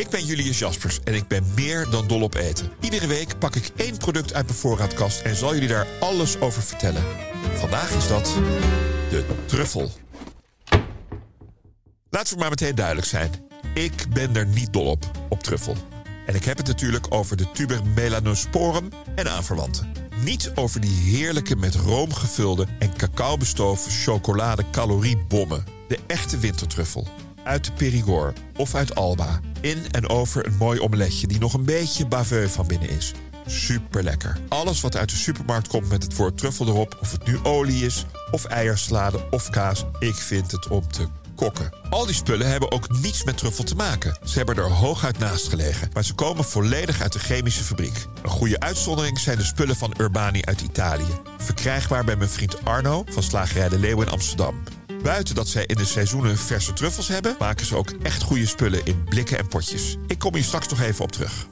Ik ben Julius Jaspers en ik ben meer dan dol op eten. Iedere week pak ik één product uit mijn voorraadkast en zal jullie daar alles over vertellen. Vandaag is dat de truffel. Laten we maar meteen duidelijk zijn. Ik ben er niet dol op, op truffel. En ik heb het natuurlijk over de tuber melanosporum en aanverwanten. Niet over die heerlijke met room gevulde en cacao bestoven chocolade caloriebommen. De echte wintertruffel. Uit de Périgord of uit Alba. In en over een mooi omeletje die nog een beetje baveux van binnen is. Super lekker. Alles wat uit de supermarkt komt met het woord truffel erop, of het nu olie is, of eiersalade of kaas, ik vind het om te kokken. Al die spullen hebben ook niets met truffel te maken. Ze hebben er hooguit naast gelegen, maar ze komen volledig uit de chemische fabriek. Een goede uitzondering zijn de spullen van Urbani uit Italië. Verkrijgbaar bij mijn vriend Arno van Slagerij de Leeuw in Amsterdam. Buiten dat zij in de seizoenen verse truffels hebben, maken ze ook echt goede spullen in blikken en potjes. Ik kom hier straks nog even op terug.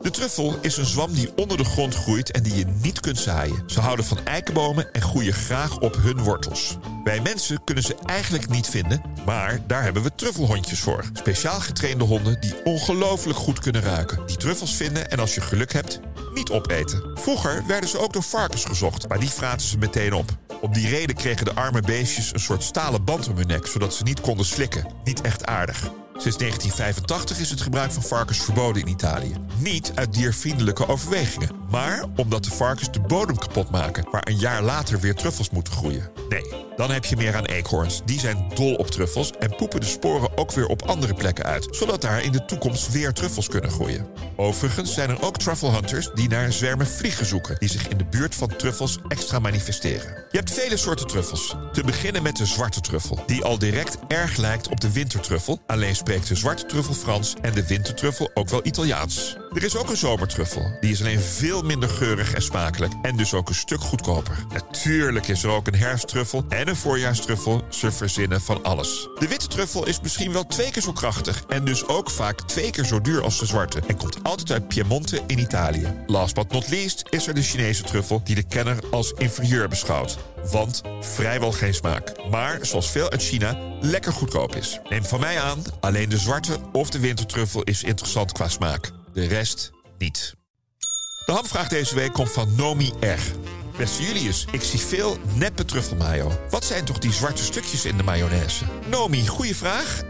De truffel is een zwam die onder de grond groeit en die je niet kunt zaaien. Ze houden van eikenbomen en groeien graag op hun wortels. Wij mensen kunnen ze eigenlijk niet vinden, maar daar hebben we truffelhondjes voor. Speciaal getrainde honden die ongelooflijk goed kunnen ruiken. Die truffels vinden en als je geluk hebt, niet opeten. Vroeger werden ze ook door varkens gezocht, maar die fraten ze meteen op. Om die reden kregen de arme beestjes een soort stalen band om hun nek, zodat ze niet konden slikken. Niet echt aardig. Sinds 1985 is het gebruik van varkens verboden in Italië. Niet uit diervriendelijke overwegingen, maar omdat de varkens de bodem kapot maken, waar een jaar later weer truffels moeten groeien. Nee, dan heb je meer aan eekhoorns. Die zijn dol op truffels en poepen de sporen ook weer op andere plekken uit, zodat daar in de toekomst weer truffels kunnen groeien. Overigens zijn er ook truffle hunters die naar zwermen vliegen zoeken, die zich in de buurt van truffels extra manifesteren. Je hebt vele soorten truffels. Te beginnen met de zwarte truffel, die al direct erg lijkt op de wintertruffel, alleen spreekt de zwarte truffel Frans en de wintertruffel ook wel Italiaans. Er is ook een zomertruffel. Die is alleen veel minder geurig en smakelijk en dus ook een stuk goedkoper. Natuurlijk is er ook een herfsttruffel en een voorjaarstruffel. Ze verzinnen van alles. De witte truffel is misschien wel twee keer zo krachtig en dus ook vaak twee keer zo duur als de zwarte en komt altijd uit Piemonte in Italië. Last but not least is er de Chinese truffel die de kenner als inferieur beschouwt. Want vrijwel geen smaak. Maar, zoals veel uit China, lekker goedkoop is. Neem van mij aan, alleen de zwarte of de wintertruffel is interessant qua smaak. De rest niet. De hamvraag deze week komt van Nomi R. Beste Julius, ik zie veel neppe truffelmayo. Wat zijn toch die zwarte stukjes in de mayonaise? Nomi, goede vraag.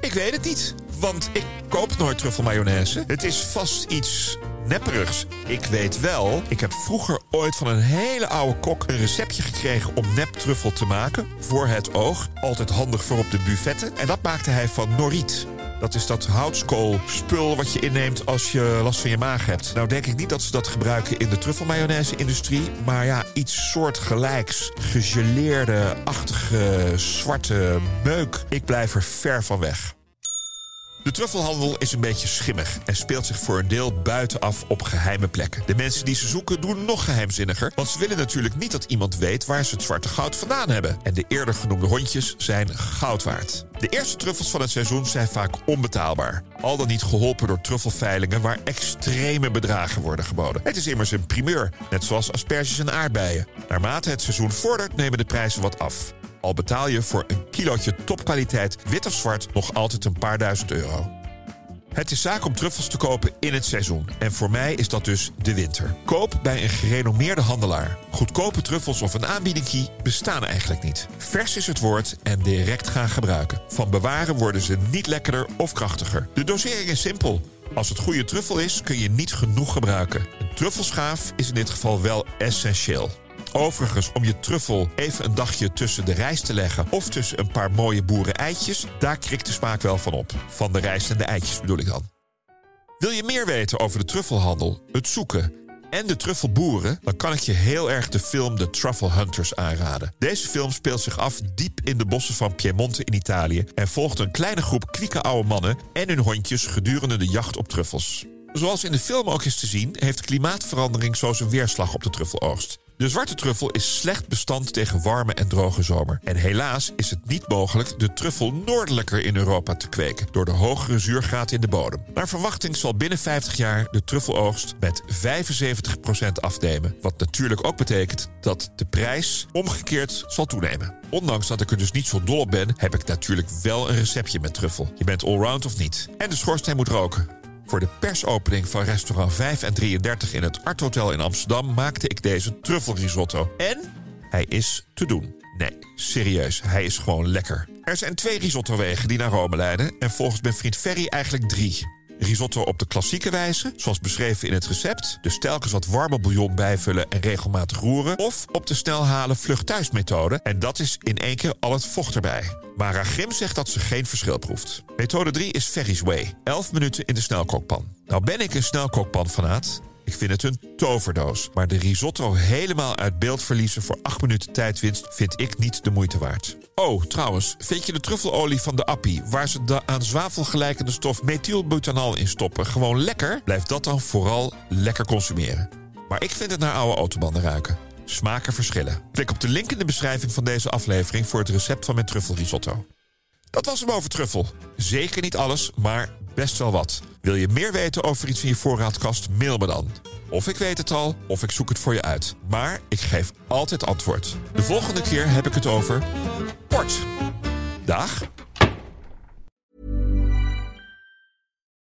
Ik weet het niet, want ik koop nooit truffelmayonaise. Het is vast iets nepperigs. Ik weet wel, ik heb vroeger ooit van een hele oude kok een receptje gekregen om neptruffel te maken. Voor het oog. Altijd handig voor op de buffetten. En dat maakte hij van noriet. Dat is dat houtskoolspul wat je inneemt als je last van je maag hebt. Nou denk ik niet dat ze dat gebruiken in de truffelmayonaise-industrie. Maar ja, iets soortgelijks. Gegeleerde-achtige zwarte meuk. Ik blijf er ver van weg. De truffelhandel is een beetje schimmig en speelt zich voor een deel buitenaf op geheime plekken. De mensen die ze zoeken doen nog geheimzinniger, want ze willen natuurlijk niet dat iemand weet waar ze het zwarte goud vandaan hebben. En de eerder genoemde hondjes zijn goud waard. De eerste truffels van het seizoen zijn vaak onbetaalbaar. Al dan niet geholpen door truffelveilingen waar extreme bedragen worden geboden. Het is immers een primeur, net zoals asperges en aardbeien. Naarmate het seizoen vordert nemen de prijzen wat af. Al betaal je voor een kilootje topkwaliteit wit of zwart nog altijd een paar duizend euro. Het is zaak om truffels te kopen in het seizoen. En voor mij is dat dus de winter. Koop bij een gerenommeerde handelaar. Goedkope truffels of een aanbiedingkie bestaan eigenlijk niet. Vers is het woord en direct gaan gebruiken. Van bewaren worden ze niet lekkerder of krachtiger. De dosering is simpel. Als het goede truffel is, kun je niet genoeg gebruiken. Een truffelschaaf is in dit geval wel essentieel. Overigens, om je truffel even een dagje tussen de rijst te leggen of tussen een paar mooie boeren eitjes, daar krikt de smaak wel van op. Van de rijst en de eitjes bedoel ik dan. Wil je meer weten over de truffelhandel, het zoeken en de truffelboeren, dan kan ik je heel erg de film The Truffle Hunters aanraden. Deze film speelt zich af diep in de bossen van Piemonte in Italië en volgt een kleine groep kwieke oude mannen en hun hondjes gedurende de jacht op truffels. Zoals in de film ook is te zien, heeft klimaatverandering zo zijn weerslag op de truffeloogst. De zwarte truffel is slecht bestand tegen warme en droge zomer. En helaas is het niet mogelijk de truffel noordelijker in Europa te kweken door de hogere zuurgraad in de bodem. Naar verwachting zal binnen 50 jaar de truffeloogst met 75% afnemen. Wat natuurlijk ook betekent dat de prijs omgekeerd zal toenemen. Ondanks dat ik er dus niet zo dol op ben, heb ik natuurlijk wel een receptje met truffel. Je bent allround of niet. En de schoorsteen moet roken. Voor de persopening van restaurant 5 en 33 in het Art Hotel in Amsterdam maakte ik deze truffelrisotto. En hij is te doen. Nee, serieus, hij is gewoon lekker. Er zijn twee risottowegen die naar Rome leiden en volgens mijn vriend Ferry eigenlijk drie. Risotto op de klassieke wijze, zoals beschreven in het recept. Dus telkens wat warme bouillon bijvullen en regelmatig roeren. Of op de snelhalen vlug thuis methode. En dat is in één keer al het vocht erbij. Mara Grim zegt dat ze geen verschil proeft. Methode 3 is Ferry's Way. 11 minuten in de snelkookpan. Nou ben ik een snelkookpan-fanaat. Ik vind het een toverdoos. Maar de risotto helemaal uit beeld verliezen voor 8 minuten tijdwinst vind ik niet de moeite waard. Oh, trouwens, vind je de truffelolie van de Appie, waar ze de aan zwavel gelijkende stof methylbutanal in stoppen, gewoon lekker? Blijf dat dan vooral lekker consumeren. Maar ik vind het naar oude autobanden ruiken. Smaken verschillen. Klik op de link in de beschrijving van deze aflevering voor het recept van mijn truffelrisotto. Dat was hem over truffel. Zeker niet alles, maar best wel wat. Wil je meer weten over iets in je voorraadkast? Mail me dan. Of ik weet het al, of ik zoek het voor je uit. Maar ik geef altijd antwoord. De volgende keer heb ik het over port. Dag.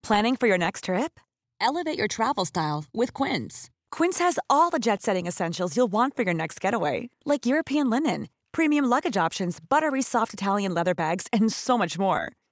Planning for your next trip? Elevate your travel style with Quince. Quince has all the jet setting essentials you'll want for your next getaway, like European linen, premium luggage options, buttery soft Italian leather bags, and so much more.